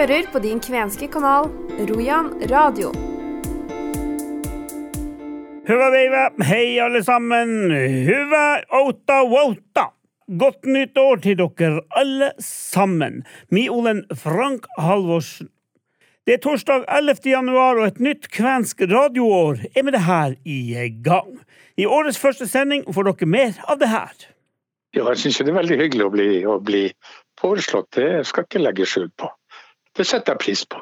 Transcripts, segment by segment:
hører på din kvenske kanal Rojan radio. Huva veiva, hei alle sammen. Huva outa wota. Godt nytt år til dere alle sammen. Mi Olen Frank Halvorsen. Det er torsdag 11. januar, og et nytt kvensk radioår er med det her i gang. I årets første sending får dere mer av det her. Ja, jeg syns det er veldig hyggelig å bli, å bli foreslått. Det skal jeg ikke legge skjul på. Det setter jeg pris på.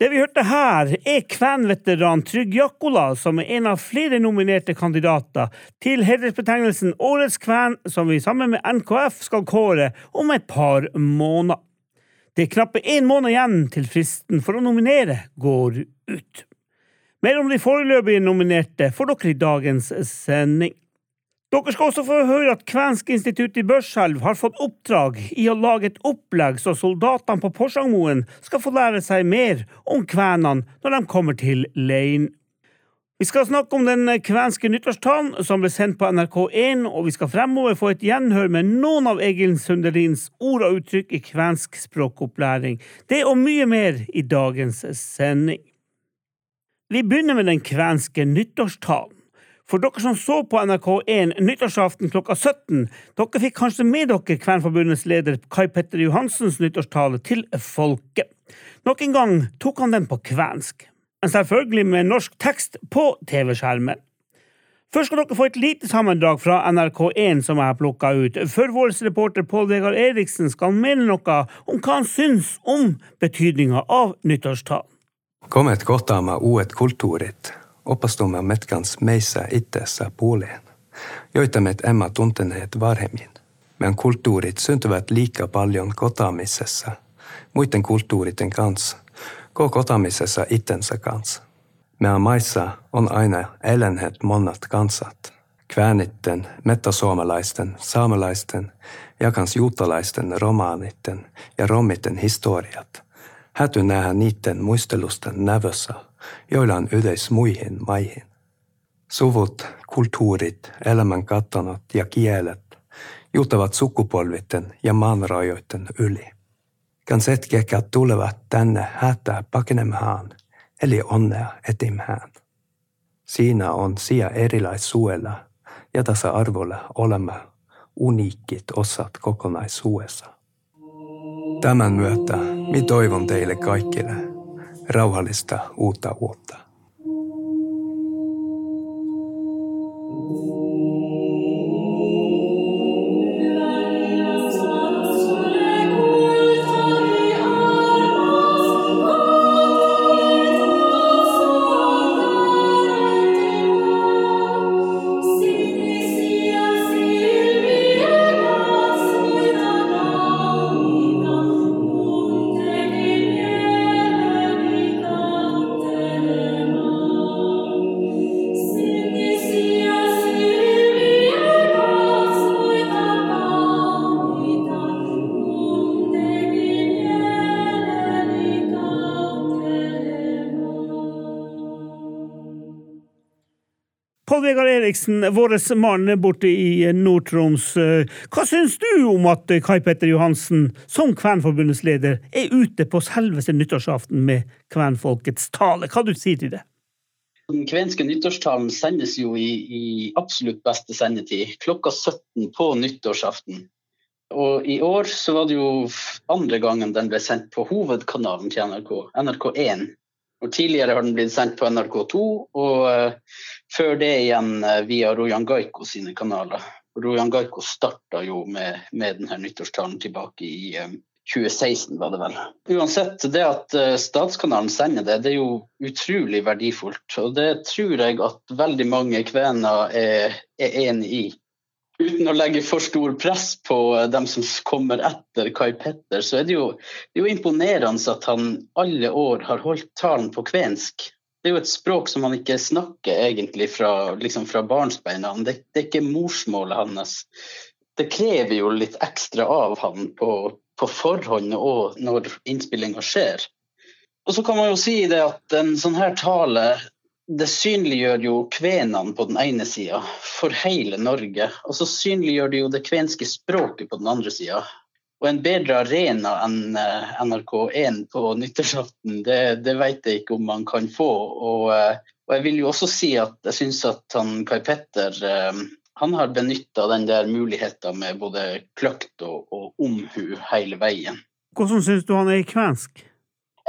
Det vi hørte her, er kvenveteran Trygg Jakkola, som er en av flere nominerte kandidater til hedersbetegnelsen Årets kven, som vi sammen med NKF skal kåre om et par måneder. Det er knappe én måned igjen til fristen for å nominere går ut. Mer om de foreløpige nominerte får dere i dagens sending. Dere skal også få høre at Kvensk institutt i Børselv har fått oppdrag i å lage et opplegg så soldatene på Porsangmoen skal få lære seg mer om kvenene når de kommer til leiren. Vi skal snakke om den kvenske nyttårstalen som ble sendt på NRK1, og vi skal fremover få et gjenhør med noen av Egil Sunderins ord og uttrykk i kvensk språkopplæring. Det og mye mer i dagens sending. Vi begynner med den kvenske nyttårstalen. For dere som så på NRK1 nyttårsaften klokka 17, dere fikk kanskje med dere Kvernforbundets leder Kai Petter Johansens nyttårstale til folket. Nok en gang tok han den på kvensk, men selvfølgelig med norsk tekst på TV-skjermen. Først skal dere få et lite sammendrag fra NRK1 som jeg har plukka ut, før vår reporter Pål Vegard Eriksen skal mene noe om hva han syns om betydninga av nyttårstalen. Kom et godt av meg o et kulturit opastumme metkans meissä itseessä puoleen, joita met emma tunteneet varhemmin. Meidän kulttuurit syntyvät liikaa paljon kotaamisessa, muiden kulttuuriten kanssa, koko kotaamisessa itsensä kanssa. Meidän maissa on aina eläneet monet kansat. Kväänitten, mettasuomalaisten, saamelaisten ja kans juutalaisten romaanitten ja rommiten historiat. Häty nähdä niiden muistelusten nävössä – joilla on yleis muihin maihin. Suvut, kulttuurit, elämän kattonot ja kielet juutavat sukupolvitten ja maanrajoiden yli. Kanset, ketkä tulevat tänne hätää pakenemaan, eli onnea etimään. Siinä on sija erilaisuudella ja tasa-arvolla olemme uniikkit osat kokonaisuudessa. Tämän myötä minä toivon teille kaikille rauhallista uutta vuotta. Eriksen, vår mann borte i Nord-Troms. Hva syns du om at Kai Petter Johansen, som Kvenforbundets leder, er ute på selveste nyttårsaften med kvenfolkets tale? Hva du sier til det? Den kvenske nyttårstalen sendes jo i, i absolutt beste sendetid, klokka 17 på nyttårsaften. Og i år så var det jo andre gangen den ble sendt på hovedkanalen til NRK, NRK1. Og tidligere har den blitt sendt på NRK2, og uh, før det igjen uh, via Rojan Gaiko sine kanaler. Rojan Gaiko starta jo med, med denne nyttårstalen tilbake i um, 2016, var det vel. Uansett, det at Statskanalen sender det, det er jo utrolig verdifullt. Og det tror jeg at veldig mange kvener er, er enig i uten å legge for stor press på eh, dem som kommer etter Kai Petter, så er det jo, det er jo imponerende at han alle år har holdt talen på kvensk. Det er jo et språk som han ikke snakker egentlig fra, liksom fra barnsbeina. Det, det, er ikke morsmålet hans. Det krever jo litt ekstra av han på, på forhånd og når innspillinga skjer. Og så kan man jo si det at en sånn her tale det synliggjør jo kvenene på den ene sida for hele Norge. Og så synliggjør det jo det kvenske språket på den andre sida. og en bedre arena enn eh, NRK1 på nyttårsaften, det, det vet jeg ikke om man kan få. Og, eh, og jeg vil jo også si at jeg syns at han Kai Petter eh, han har benytta den der muligheten med både kløkt og, og omhu hele veien. Hvordan syns du han er kvensk?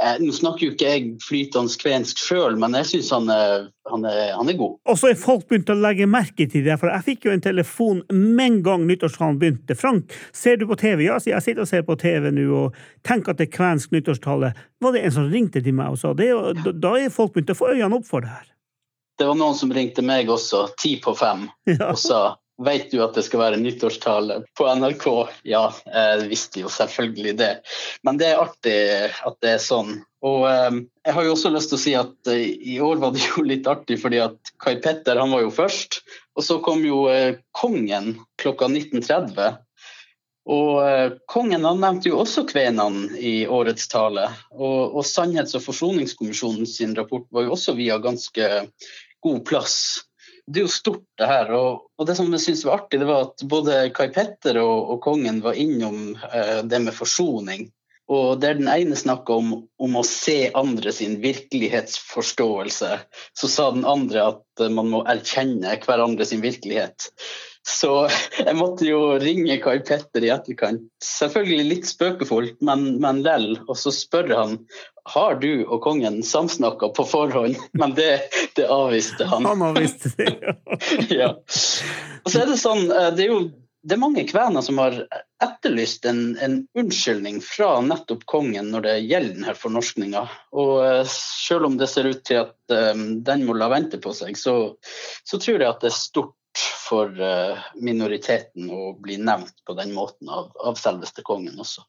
Eh, nå snakker jo ikke jeg flytende kvensk sjøl, men jeg syns han, han, han, er god. Og så er folk begynt å legge merke til det, for jeg fikk jo en telefon med en gang nyttårstalen begynte. Frank, ser du på TV? Ja, jeg sitter og ser på TV nå og tenker at det er kvensk nyttårstale. Var det en som ringte til meg og sa det? Og da er folk begynt å få øynene opp for det her. Det var noen som ringte meg også, ti på fem, ja. og sa Vet du at det skal være nyttårstale på NRK? Ja, jeg visste jo selvfølgelig det. Men det er artig at det er sånn. Og eh, jeg har jo også lyst til å si at eh, i år var det jo litt artig, fordi at Kai Petter han var jo først. Og så kom jo eh, kongen klokka 19.30. Og eh, kongen han nevnte jo også kvenene i årets tale. Og, og Sannhets- og forsoningskommisjonen sin rapport var jo også via ganske god plass det er jo stort, det her. Og, og det som jeg syns var artig, det var at både Kai Petter og, og kongen var innom uh, det med forsoning. Og der den ene snakka om, om, å se andre sin virkelighetsforståelse, så sa den andre at man må erkjenne hverandre sin virkelighet. Så jeg måtte jo ringe Kai Petter i etterkant. Selvfølgelig litt spøkefullt, men, men lell. Og så spør han har du og kongen samsnakka på forhånd, men det, det avviste han. Han avviste det, ja. ja. Og så er det sånn, eh, det er jo det er mange kvener som har etterlyst en, en, unnskyldning fra nettopp kongen når det gjelder denne fornorskninga. Og uh, selv om det ser ut til at um, den må la vente på seg, så, så, tror jeg at det er stort for uh, minoriteten å bli nevnt på den måten av, av selveste kongen også.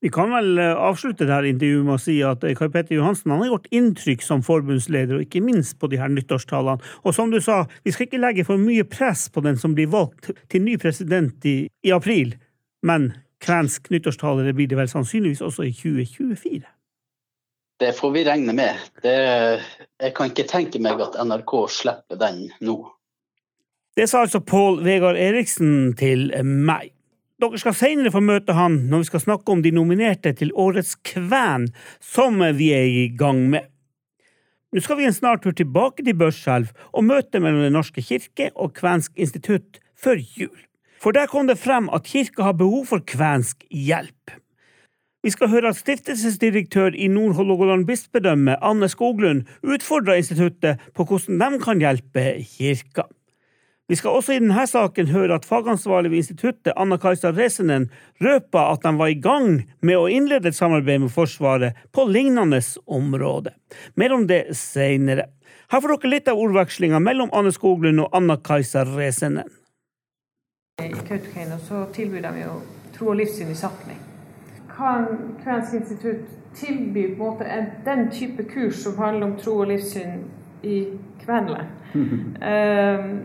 Vi kan vel eh, avslutte dette intervjuet med å si at eh, Kai Petter Johansen har gjort inntrykk som forbundsleder, og ikke minst på de her nyttårstalene. Og som du sa, vi skal ikke legge for mye press på den som blir valgt til ny president i, i april, men kvensk nyttårstale blir det vel sannsynligvis også i 2024. Det får vi regne med. Det, jeg kan ikke tenke meg at NRK slipper den nå. Det sa altså Pål Vegard Eriksen til meg. Dere skal senere få møte han når vi skal snakke om de nominerte til Årets kven, som vi er i gang med. Nå skal vi en snart tur tilbake til Børselv og møte mellom Den norske kirke og Kvensk institutt før jul. For der kom det frem at kirka har behov for kvensk hjelp. Vi skal høre at stiftelsesdirektør i Nord-Hålogaland bispedømme, Anne Skoglund, utfordrer instituttet på hvordan de kan hjelpe kirka. Vi skal også i denne saken høre at fagansvarlig ved instituttet, Anna-Kajsa Resenen, røpa at de var i gang med å innlede et samarbeid med Forsvaret på lignende område. Mer om det senere. Her får dere litt av ordvekslinga mellom Anne Skoglund og Anna-Kajsa Resenen. I Kautokeino tilbyr de jo tro og livssyn i Sápmi. Kan Kvensk institutt tilby en den type kurs som handler om tro og livssyn i Kvenland? Ehm,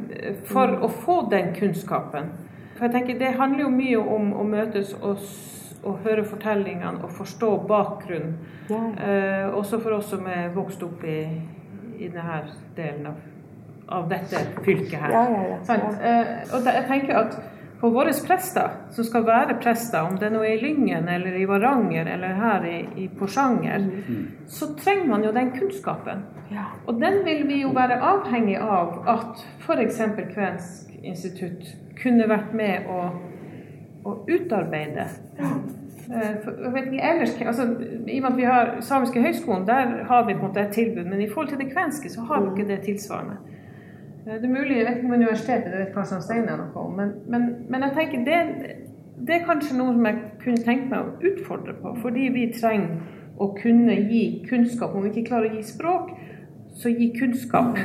for å få den kunnskapen. For jeg tenker Det handler jo mye om å møtes og, og høre fortellingene og forstå bakgrunnen. Ja. Uh, også for oss som er vokst opp i, i denne delen av, av dette fylket her. Ja, ja, uh, og jeg tenker at for våre prester, som skal være prester, om det nå er i Lyngen eller i Varanger eller her i, i Porsanger, mm. så trenger man jo den kunnskapen. Ja. Og den vil vi jo være avhengig av at f.eks. Kvensk institutt kunne vært med å, å utarbeide. Ja. for, vet ikke, ellers, altså, I og med at vi har Samiske høgskolen, der har vi på en måte et tilbud. Men i forhold til det kvenske så har vi ikke det tilsvarende. Eh, det er mulig, Jeg vet ikke om universitetet det vet kanskje om Steinar noe om, men, men, men, jeg tenker det, det, er kanskje noe som jeg kunne tenkt meg å utfordre på. Fordi vi trenger å kunne gi kunnskap. Om vi ikke klarer å gi språk, så gi kunnskap.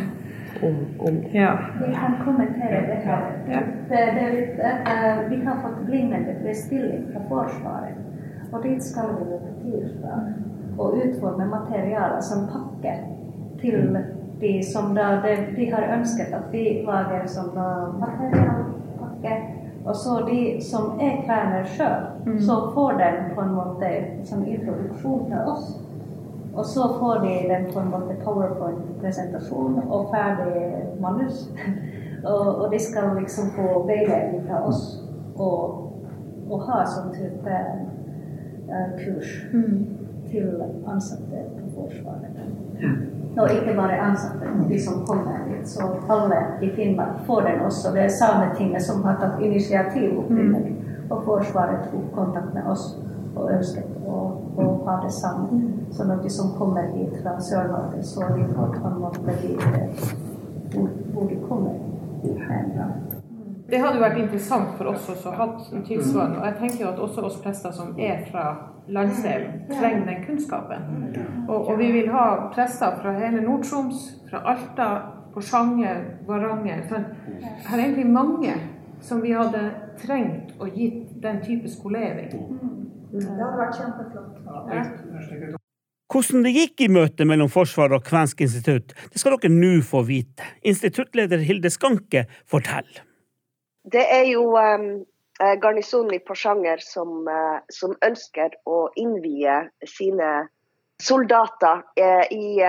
Om, om. Ja. Vi kan kommentere det her. Ja. Det, det litt, uh, vi har fått blinkende bestilling fra Forsvaret. Og dit skal vi på tirsdag og utforme materialer som pakker til de som da de, de, har ønsket at vi lager som da materialpakke. Og så de som er kvener sjøl, mm. så får den på en måte som introduksjon til oss. Og så får de den på en måte powerpoint-presentasjon og ferdig manus. og, og, de skal liksom få veiledning fra oss og, og ha sånn type kurs til ansatte på Forsvaret. Og ikke bare ansatte, de som kommer dit. Så alle i Finnmark får den også. Det er Sametinget som har tatt initiativ opprinnelig. Og Forsvaret tok kontakt med oss og ønsket å, å ha det sammen. Sånn at de som kommer hit fra Sør-Norge, så de får på en måte vite hvor, hvor de kommer fra. Det hadde vært interessant for oss også å ha en tilsvarende. Og jeg tenker jo at også oss prester som er fra landsdelen, trenger den kunnskapen. Og, og vi vil ha prester fra hele Nord-Troms, fra Alta, Porsanger, Varanger. For jeg er egentlig mange som vi hadde trengt å gi den type skolering. Det hadde vært kjempeflott. Hvordan det gikk i møtet mellom Forsvaret og Kvensk institutt, det skal dere nå få vite. Instituttleder Hilde Skanke forteller. Det er jo um, garnisonen i Porsanger som, uh, som, ønsker å innvie sine soldater uh, i,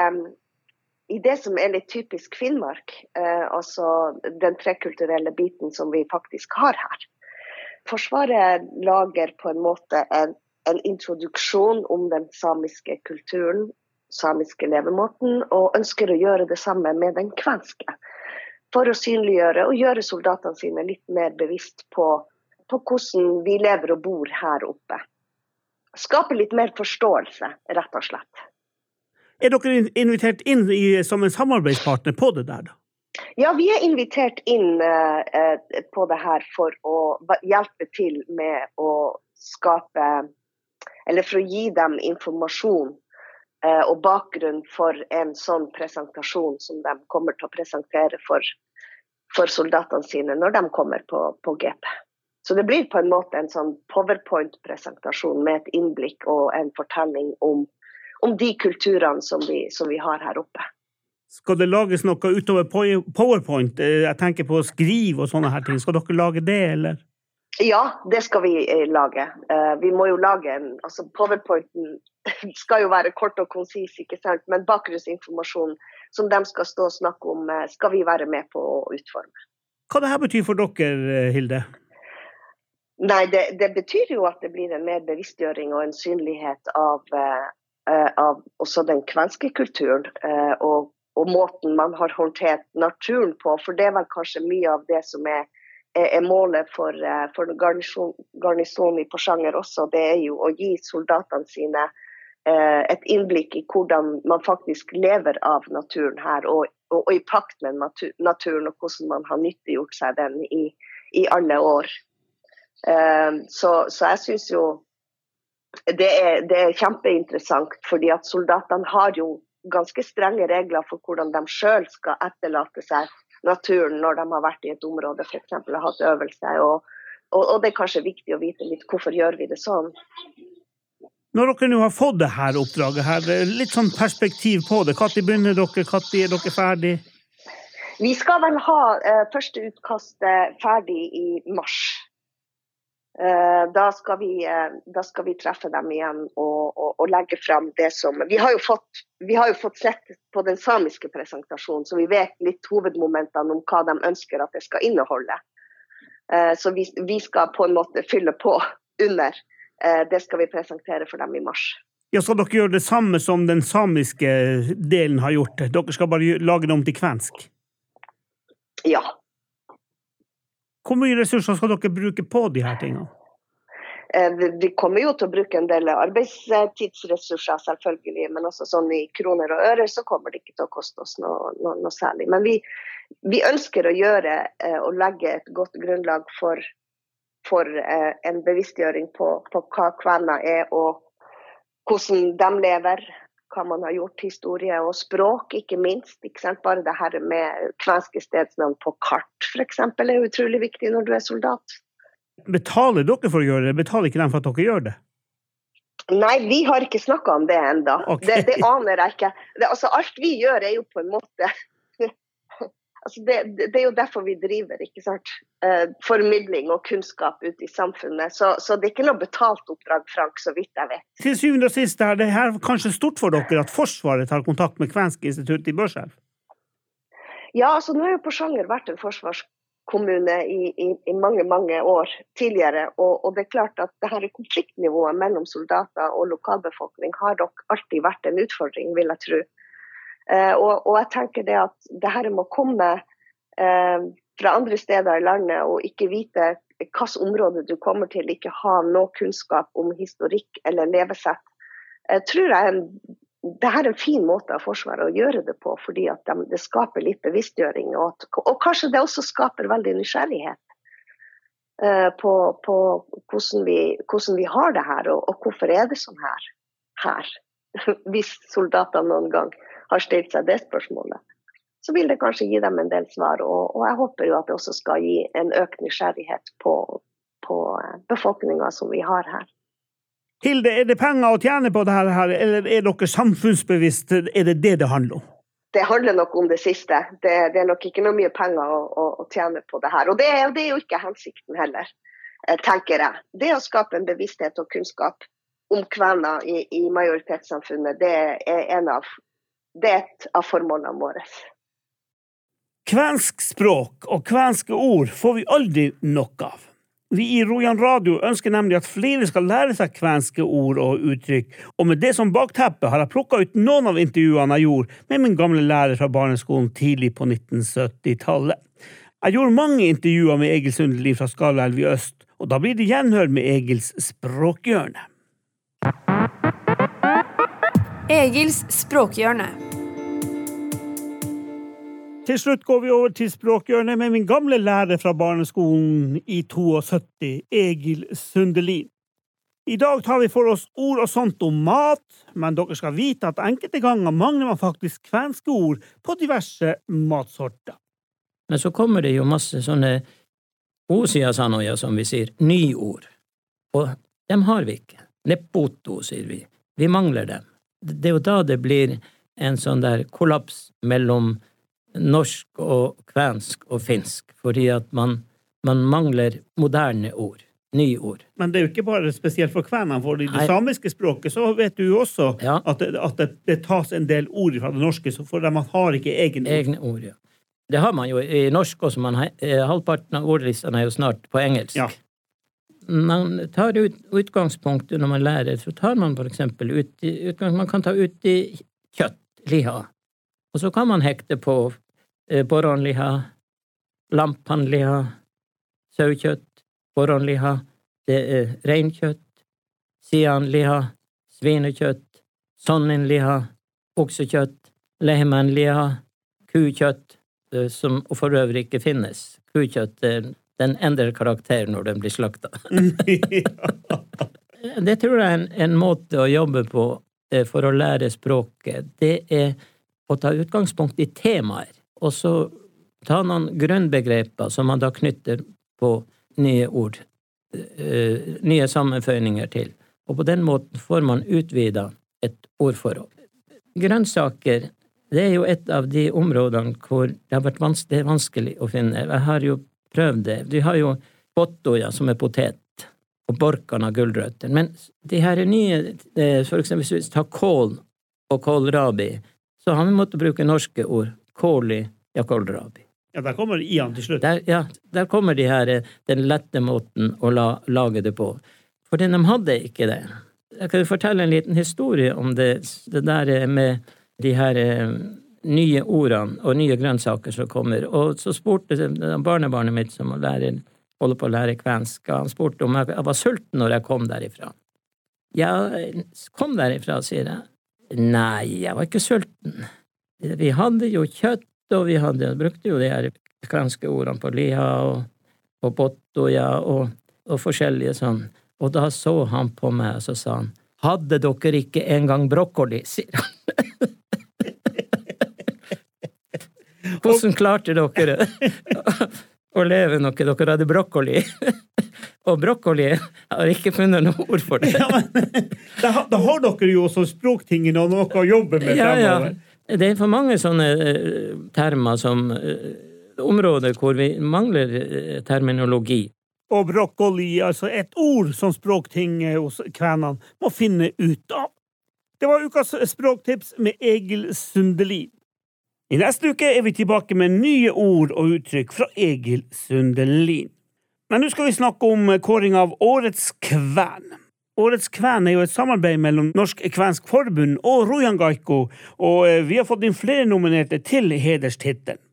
i, det som er litt typisk Finnmark. Altså den trekulturelle biten som vi faktisk har her. Forsvaret lager på en måte en, en introduksjon om den samiske kulturen, samiske levemåten, og ønsker å gjøre det samme med den kvenske for å synliggjøre og gjøre soldatene sine litt mer bevisst på, på hvordan vi lever og bor her oppe. Skape litt mer forståelse, rett og slett. Er dere invitert inn i, som en samarbeidspartner på det der, da? Ja, vi er invitert inn uh, på det her for å hjelpe til med å skape Eller for å gi dem informasjon Eh, og bakgrunn for en sånn presentasjon som de kommer til å presentere for, for soldatene sine når de kommer på, på, GP. Så det blir på en måte en sånn powerpoint-presentasjon med et innblikk og en fortelling om, om de kulturene som vi, som vi, har her oppe. Skal det lages noe utover powerpoint? Eh, jeg tenker på skriv og sånne her ting. Skal dere lage det, eller? Ja, det skal vi eh, lage. Uh, vi må jo lage en altså Powerpointen skal jo være kort og konsis, ikke sant? men bakgrunnsinformasjon som de skal stå og snakke om, skal vi være med på å utforme. Hva det her betyr for dere, Hilde? Nei, det, det, betyr jo at det blir en mer bevisstgjøring og en synlighet av, eh, av også den kvenske kulturen. Og, og måten man har håndtert naturen på. For det er vel kanskje mye av det som er er målet for, eh, for garnisonen i Porsanger også. Det er jo å gi soldatene sine eh, et innblikk i hvordan man faktisk lever av naturen her, og, og, og i pakt med naturen, og hvordan man har nyttiggjort seg den i, i alle år. Eh, så, så, jeg syns jo det er, det er, kjempeinteressant, fordi at soldatene har jo ganske strenge regler for hvordan de sjøl skal etterlate seg naturen når de har vært i et område f.eks. og hatt øvelse. Og, og, og, det er kanskje viktig å vite litt hvorfor gjør vi det sånn. Når dere nå har fått det her oppdraget, her, litt sånn perspektiv på det. Når begynner dere, når er dere ferdig? Vi skal vel ha eh, første utkast ferdig i mars. Uh, da, skal vi, uh, da, skal vi, treffe dem igjen og, og, og legge fram det som Vi har fått vi har jo fått sett på den samiske presentasjonen, så vi vet litt hovedmomentene om hva de ønsker at det skal inneholde. Eh, så vi, vi skal på en måte fylle på under. Eh, det skal vi presentere for dem i mars. Ja, Skal dere gjøre det samme som den samiske delen har gjort? Dere skal bare lage det om til kvensk? Ja. Hvor mye ressurser skal dere bruke på de her tingene? Eh, vi kommer jo til å bruke en del arbeidstidsressurser, selvfølgelig, men også sånn i kroner og øre så kommer det ikke til å koste oss noe, noe, noe særlig. Men vi, vi, ønsker å gjøre eh, og legge et godt grunnlag for, for eh, en bevisstgjøring på, på hva kvener er og hvordan de lever. Hva man har gjort, historie og språk, ikke minst. Ikke Bare det her med kvenske stedsnavn på kart f.eks. er utrolig viktig når du er soldat. Betaler dere for å gjøre det? Betaler ikke dem for at dere gjør det? Nei, vi har ikke snakka om det ennå. Okay. Det, det, aner jeg ikke. Det, altså, alt vi gjør er jo på en måte altså, det, det, er jo derfor vi driver, ikke sant. Eh, formidling og kunnskap ute i samfunnet. Så, så, det er ikke noe betalt oppdrag, Frank, så vidt jeg vet. Til syvende og sist er det her kanskje stort for dere at Forsvaret tar kontakt med Kvensk institutt i Børselv? Ja, altså nå har jo Porsanger vært en forsvarskommune i, i, i, mange mange år tidligere. Og, og, det er klart at det her konfliktnivået mellom soldater og lokalbefolkning har nok alltid vært en utfordring, vil jeg tro. Eh, og, og, jeg tenker det at det her må komme eh, fra andre steder i landet og ikke vite hvilket område du kommer til, ikke ha noe kunnskap om historikk eller levesett. Jeg tror jeg det er en fin måte av Forsvaret å gjøre det på, fordi de, det skaper litt bevisstgjøring. Og, at, og, kanskje det også skaper veldig nysgjerrighet på, på hvordan, vi, hvordan, vi, har det her, og, og, hvorfor er det sånn her. her. Hvis soldatene noen gang har stilt seg det spørsmålet, så vil det kanskje gi dem en del svar. Og, og jeg håper jo at det også skal gi en økt nysgjerrighet på, på eh, befolkninga som vi har her. Hilde, er det penger å tjene på dette, her, eller er dere samfunnsbevisst? Er det det det handler om? Det handler nok om det siste. Det, det er nok ikke noe mye penger å, å, å tjene på det her. Og det, det, er jo ikke hensikten heller, eh, tenker jeg. Det å skape en bevissthet og kunnskap om kvener i, i majoritetssamfunnet, det er, en av, det er et av formålene våre. Kvensk språk og kvenske ord får vi aldri nok av. Vi i Rojan Radio ønsker nemlig at flere skal lære seg kvenske ord og uttrykk, og med det som bakteppe har jeg plukka ut noen av intervjuene jeg gjorde med min gamle lærer fra barneskolen tidlig på 1970-tallet. Jeg gjorde mange intervjuer med Egil Sundelin fra Skalaelv i øst, og da blir det gjenhør med Egils språkhjørne. Egils språkhjørne. Til slutt går vi over til språkhjørnet med min gamle lærer fra barneskolen i 72, Egil Sundelin. I dag tar vi for oss ord og sånt om mat, men dere skal vite at enkelte ganger mangler man faktisk kvenske ord på diverse matsorter. Men så kommer det jo masse sånne osiasanoja, som vi sier, nyord. Og dem har vi ikke. Nepoto, sier vi. Vi mangler dem. Det er jo da det blir en sånn der kollaps mellom norsk og kvensk og finsk, fordi at man, man mangler moderne ord. Nye ord. Men det er jo ikke bare spesielt for kvenene, for i det Nei. samiske språket så vet du jo også ja. at, det, at det, det, tas en del ord fra det norske, for man har ikke egne ord. Egne ord, ja. Det har man jo i norsk også. Man, eh, halvparten av ordlistene er jo snart på engelsk. Ja. Man tar ut utgangspunktet når man lærer, så tar man for eksempel ut, utgang, Man kan ta ut i kjøtt, liha, og så kan man hekte på eh, boronliha, lampanliha, sauekjøtt, boronliha, det er reinkjøtt, sianliha, svinekjøtt, sonninliha, oksekjøtt, lehmanliha, kukjøtt, eh, som for øvrig ikke finnes. Kukjøtt den endrer karakter når den blir slakta. det tror jeg er en, en måte å jobbe på eh, for å lære språket. Det er å ta utgangspunkt i temaer, og så ta noen grunnbegreper som man da knytter på nye ord, uh, nye sammenføyninger til. Og på den måten får man utvida et ordforhold. Grønnsaker det er jo et av de områdene hvor det har vært det er vanskelig å finne. Jeg har jo prøvd det. De har jo bottoja, som er potet, og borkan av gulrøtter. Men de her nye, eh, for eksempel hvis vi tar kål og kålrabi, så har vi måttet bruke norske ord. Kåli jakolrabi. Ja, der kommer i-en til slutt. Der, ja, der kommer de her, den lette måten å la, lage det på. For de hadde ikke det. Jeg kan fortelle en liten historie om det, det der med de her eh, nye ordene og nye grønnsaker som kommer. Og så spurte barnebarnet mitt, som lærer, holder på å lære kvensk, han spurte om jeg, var sulten når jeg kom derifra. Ja, kom derifra, sier jeg. Nei, jeg var ikke sulten. Vi hadde jo kjøtt, og vi hadde, brukte jo de her kvenske ordene på liha og, og bottoja og, og forskjellige sånn. Og da så han på meg, og så sa han, hadde dere ikke engang brokkoli, sier han. Hvordan klarte dere å leve noe dere hadde brokkoli? Og brokkoli har ikke funnet noe ord for det. Ja, men, da, da, har dere jo også språktingene og noe å jobbe med fremover. Ja. Det er for mange sånne uh, termer som uh, områder hvor vi mangler uh, terminologi. Og brokkoli, altså et ord som språktinget hos kvenene må finne ut av. Det var ukas språktips med Egil Sundelin. I neste uke er vi tilbake med nye ord og uttrykk fra Egil Sundelin. Men nå skal vi snakke om kåring av Årets kven. Årets kven er jo et samarbeid mellom Norsk Kvensk Forbund og Rojan Gaiko, og eh, vi har fått inn flere nominerte til hederstittelen.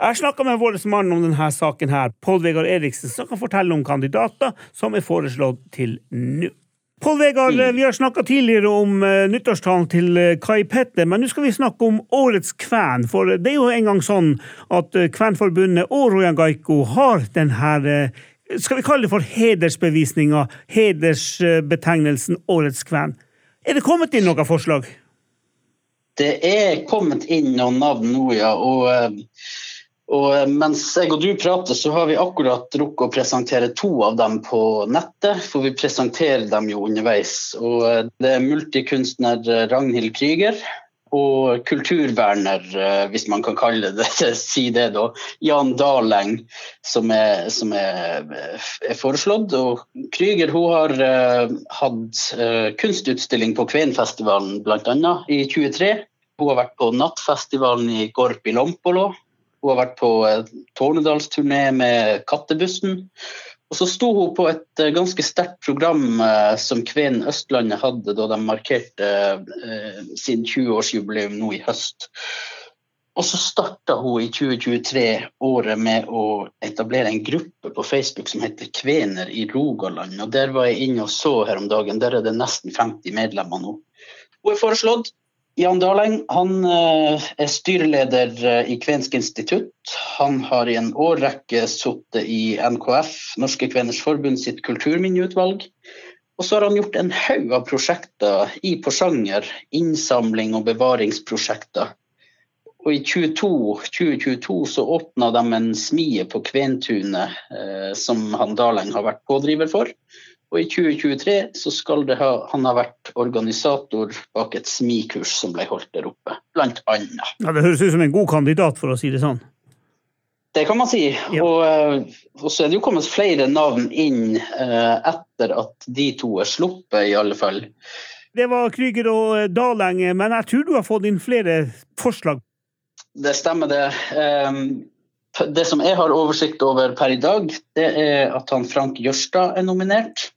Jeg snakka med vår mann om denne saken, her, Pål Vegard Eriksen, som kan fortelle om kandidater som er foreslått til nå. Pål Vegard, vi har snakka tidligere om uh, nyttårstalen til uh, Kai Petter, men nå skal vi snakke om Årets kven. For det er jo en gang sånn at uh, Kvenforbundet og Rojan Gaiko har den her Skal vi kalle det for hedersbevisninga, hedersbetegnelsen Årets kven. Er det kommet inn noen forslag? Det er kommet inn noen navn nå, ja. og og eh, mens jeg og du prater, så har vi akkurat rukket å presentere to av dem på nettet. For vi presenterer dem jo underveis. Og eh, det er multikunstner eh, Ragnhild Krüger og kulturverner, hvis man kan kalle det si det, da. Jan Daleng, som er, som er, er foreslått. Og Krüger hun har hatt kunstutstilling på Kvenfestivalen bl.a. i 23. Hun har vært på Nattfestivalen i Gorp i Lompolo hun har vært på eh, Tornedalsturné med Kattebussen. Og så sto hun på et eh, ganske sterkt program eh, som Kveen Østlandet hadde da de markerte sin 20-årsjubileum nå i høst. Og så starta hun i 2023 året med å etablere en gruppe på Facebook som heter Kvener i Rogaland. Og Der var jeg inne og så her om dagen. Der er det nesten 50 medlemmer nå. Hun er foreslått Jan Daleng han eh, er styreleder eh, i Kvensk institutt. Han har i en årrekke sittet i NKF, Norske Kveners Forbund sitt kulturminneutvalg. Og så har han gjort en haug av prosjekter i Porsanger, innsamling og bevaringsprosjekter. Og i 22, 2022 så åpna de en smie på Kventunet, eh, som han Daleng har vært pådriver for. Og i 2023 så skal ha, han ha vært organisator bak et smikurs som ble holdt der oppe, blant annet. Ja, det høres ut som en god kandidat, for å si det sånn. Det kan man si. Ja. Og, eh, og, så er det jo kommet flere navn inn eh, etter at de to er sluppet, i alle fall. Det var Krüger og eh, Daleng, men jeg tror du har fått inn flere forslag? Det stemmer, det. Um, det som jeg har oversikt over per i dag, det er at han Frank Jørstad er nominert.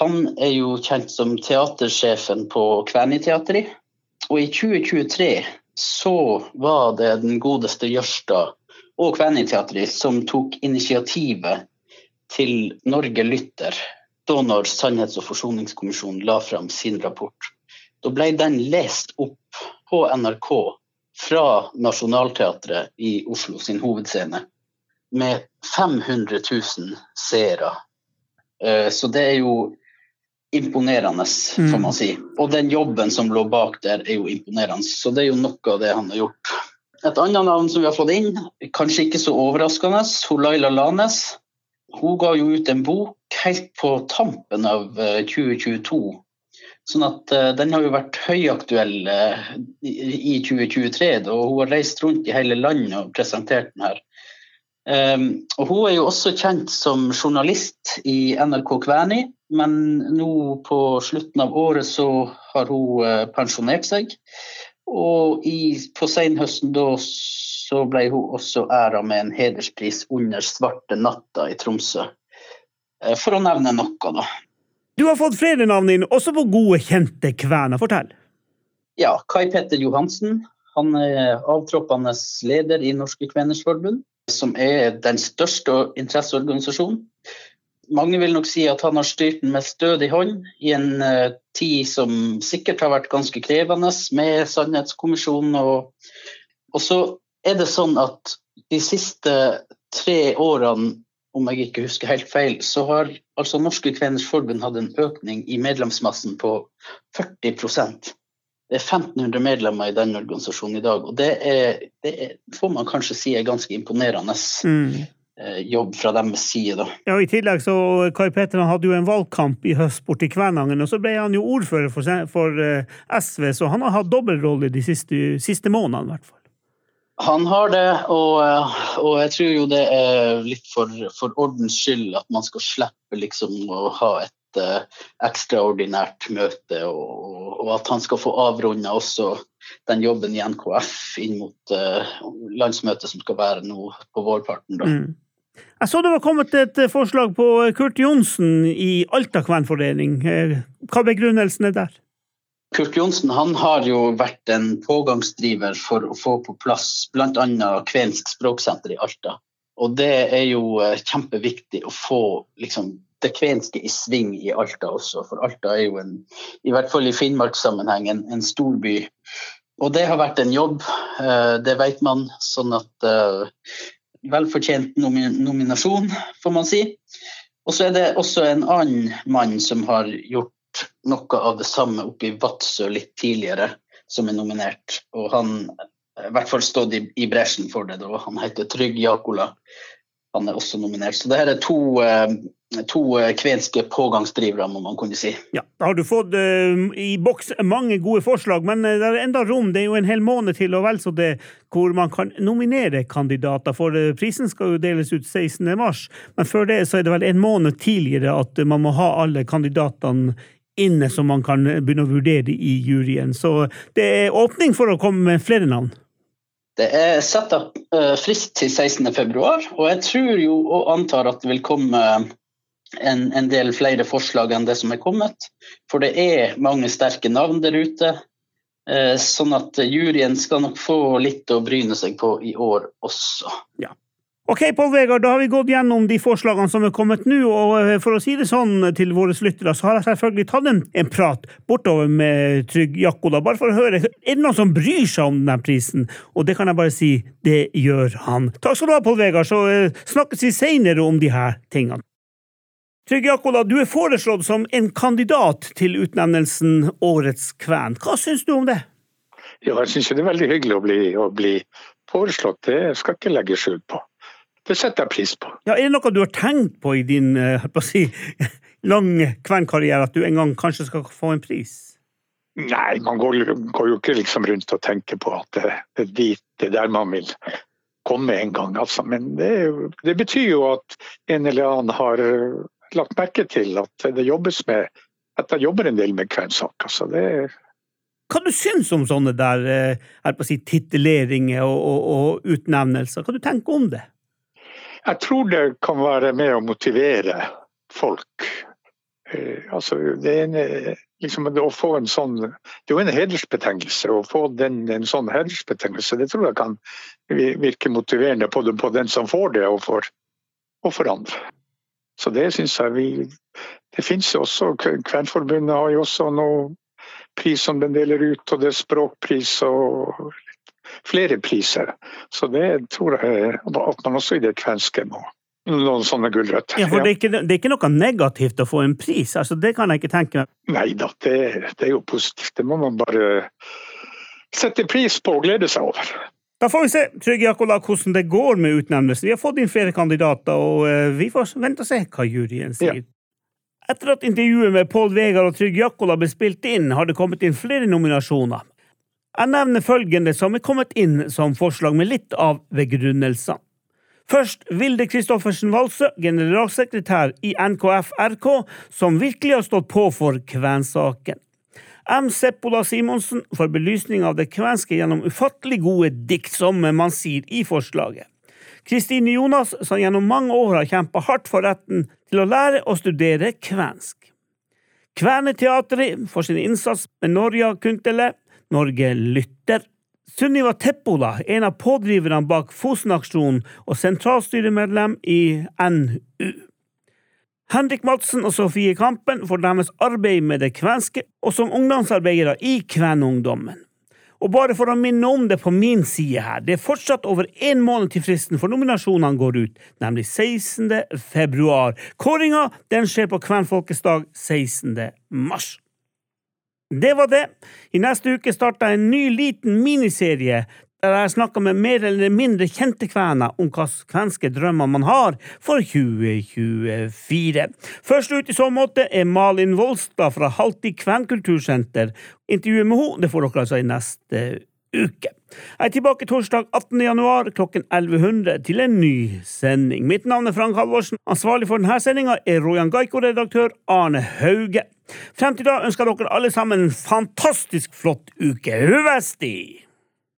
Han er jo kjent som teatersjefen på Kvæniteatret. Og i 2023 så var det den godeste Jørstad og Kvæniteatret som tok initiativet til Norge lytter da når Sannhets- og forsoningskommisjonen la fram sin rapport. Da ble den lest opp på NRK fra Nationaltheatret i Oslo sin hovedscene med 500 000 seere. Eh, så det er jo imponerende, får mm. man si. Og den jobben som lå bak der, er jo imponerende. Så det er jo noe av det han har gjort. Et annet navn som vi har fått inn, kanskje ikke så overraskende, Laila Lanes. Hun ga jo ut en bok helt på tampen av 2022. Eh, sånn at uh, Den har jo vært høyaktuell uh, i 2023, og hun har reist rundt i hele landet og presentert den her. Um, og Hun er jo også kjent som journalist i NRK Kvæni, men nå på slutten av året så har hun uh, pensjonert seg. Og i, på senhøsten da så ble hun også æra med en hederspris under Svarte natta i Tromsø. Uh, for å nevne noe, da. Du har fått flere navn inn, også på gode, kjente kvener. Fortell. Ja, Kai Petter Johansen. Han er avtroppende leder i Norske Kveners Forbund som er den største interesseorganisasjonen. Mange vil nok si at han har styrt den med stødig hånd i en uh, tid som sikkert har vært ganske krevende, med Sannhetskommisjonen. Og, og så er det sånn at de siste tre årene, om jeg ikke husker helt feil, så har altså Norske Kveners Forbund hatt en økning i medlemsmassen på 40 det er 1500 medlemmer i den organisasjonen i dag. og Det, er, det er, får man kanskje si er ganske imponerende mm. Eh, jobb fra deres side. Da. Ja, I tillegg så Kai Petter hadde jo en valgkamp i høst borti Kvænangen, og så ble han jo ordfører for, for eh, SV, så han har hatt dobbeltrolle de siste, siste månedene i hvert fall. Han har det, og, eh, og, jeg tror jo det er litt for, for ordens skyld at man skal slippe liksom å ha et uh, ekstraordinært møte og, og at han skal få avrunda også den jobben i NKF inn mot uh, landsmøtet som skal være nå på vårparten. da. Mm. Jeg så det var kommet et forslag på Kurt Johnsen i Alta kvenforening. Hva begrunnelsen er der? Kurt Johnsen han har jo vært en pågangsdriver for å få på plass bl.a. kvensk språksenter i Alta. Og det er jo eh, kjempeviktig å få liksom, det kvenske i sving i Alta også. For Alta er jo en, i hvert fall i Finnmarkssammenheng en, en stor by. Og det har vært en jobb, eh, det vet man. Sånn at uh, Velfortjent nominasjon, får man si. Og så er det også en annen mann som har gjort noe av det samme oppe i Vadsø litt tidligere, som er nominert. Og han i hvert fall stått i, i bresjen for det. Da. Han heter Trygg Jakola. Han er også nominert. Så det her er to, eh, to eh, kvenske pågangsdrivere, må man kunne si. Ja, Da har du fått uh, i boks mange gode forslag, men det er enda rom. Det er jo en hel måned til og vel så det hvor man kan nominere kandidater. For prisen skal jo deles ut 16. mars, men før det så er det vel en måned tidligere at man må ha alle kandidatene inne som man kan begynne å vurdere i juryen. Så det er åpning for å komme med flere navn. Det er satt opp uh, frist til 16.2, og jeg tror jo og antar at det vil komme en, en, del flere forslag enn det som er kommet. For det er mange sterke navn der ute. Uh, sånn at juryen skal nok få litt å bryne seg på i år også. Ja. Ok, Pål Vegard, da har vi gått gjennom de forslagene som er kommet nå. og eh, For å si det sånn til våre lyttere, så har jeg selvfølgelig tatt en, en prat bortover med Trygg Jakkola, bare for å høre er det noen som bryr seg om denne prisen. Og det kan jeg bare si, det gjør han. Takk skal du ha, Pål Vegard, så uh, snakkes vi seinere om de her tingene. Trygg Jakkola, du er foreslått som en kandidat til utnevnelsen Årets kven. Hva syns du om det? Ja, jeg syns det er veldig hyggelig å bli, å bli foreslått. Det skal jeg ikke legge skjul på. Det setter jeg pris på. Ja, Er det noe du har tenkt på i din uh, på å si, lang kvernkarriere, at du en gang kanskje skal få en pris? Nei, man går, går jo ikke liksom rundt og tenker på at det, det er dit, det er der man vil komme en gang. Altså. Men det, det, betyr jo at en eller annen har eh, lagt merke til at det jobbes med at jeg jobber en del med kvernsaker. Så det hva du syns om sånne der, eh, si, tituleringer og, og, og, utnevnelser? Hva du tenker om det? Jeg tror det kan være med å motivere folk. Eh, altså, det en, liksom, få en sånn Det er jo en hedersbetegnelse. Å få den, en sånn hedersbetegnelse det tror jeg kan virke motiverende både på den som får det, og for, og for andre. Så det syns jeg vi Det finnes jo også Kvenforbundet har jo også noe pris som den deler ut, og det er språkpris og flere priser. Så det tror jeg at man også i det kvenske må noen sånne gulrøtter. Ja, for det er, ikke, det er, ikke, noe negativt å få en pris? altså Det kan jeg ikke tenke meg. Nei da, det, det, er jo positivt. Det må man bare sette pris på og glede seg over. Da får vi se Trygg Jakola, hvordan det går med utnevnelsen. Vi har fått inn flere kandidater, og eh, vi får vente og se hva juryen sier. Ja. Etter at intervjuet med Pål Vegard og Trygg Jakola ble spilt inn, har det kommet inn flere nominasjoner. Jeg nevner følgende som er kommet inn som forslag med litt av begrunnelser. Først Vilde Kristoffersen Walsø, generalsekretær i NKF RK, som virkelig har stått på for kvensaken. M. Seppola Simonsen for belysning av det kvenske gjennom ufattelig gode dikt, som man sier i forslaget. Kristine Jonas, som gjennom mange år har kjempa hardt for retten til å lære og studere kvensk. Kveneteatret for sin innsats med Norja Kuntele, Norge lytter. Sunniva Teppola, en av pådriverne bak Fosen-aksjonen og sentralstyremedlem i NU. Henrik Madsen og Sofie Kampen for deres arbeid med det kvenske, og som ungdomsarbeidere i Kvenungdommen. Og bare for å minne om det på min side her, det er fortsatt over én måned til fristen for nominasjonene går ut, nemlig 16. februar. Kåringa den skjer på Kvenfolkets dag 16. mars. Det var det. I neste uke starter en ny liten miniserie der jeg snakker med mer eller mindre kjente kvener om hvilke kvenske drømmer man har for 2024. Først ut i så måte er Malin Volstad fra Halti kvenkultursenter. Intervjuet med henne får dere altså i neste uke. Jeg er tilbake torsdag 18. januar klokken 1100 til en ny sending. Mitt navn er Frank Halvorsen. Ansvarlig for denne sendinga er Rojan Gaiko-redaktør Arne Hauge. Frem til da ønsker dere alle sammen en fantastisk flott uke. Huvesti!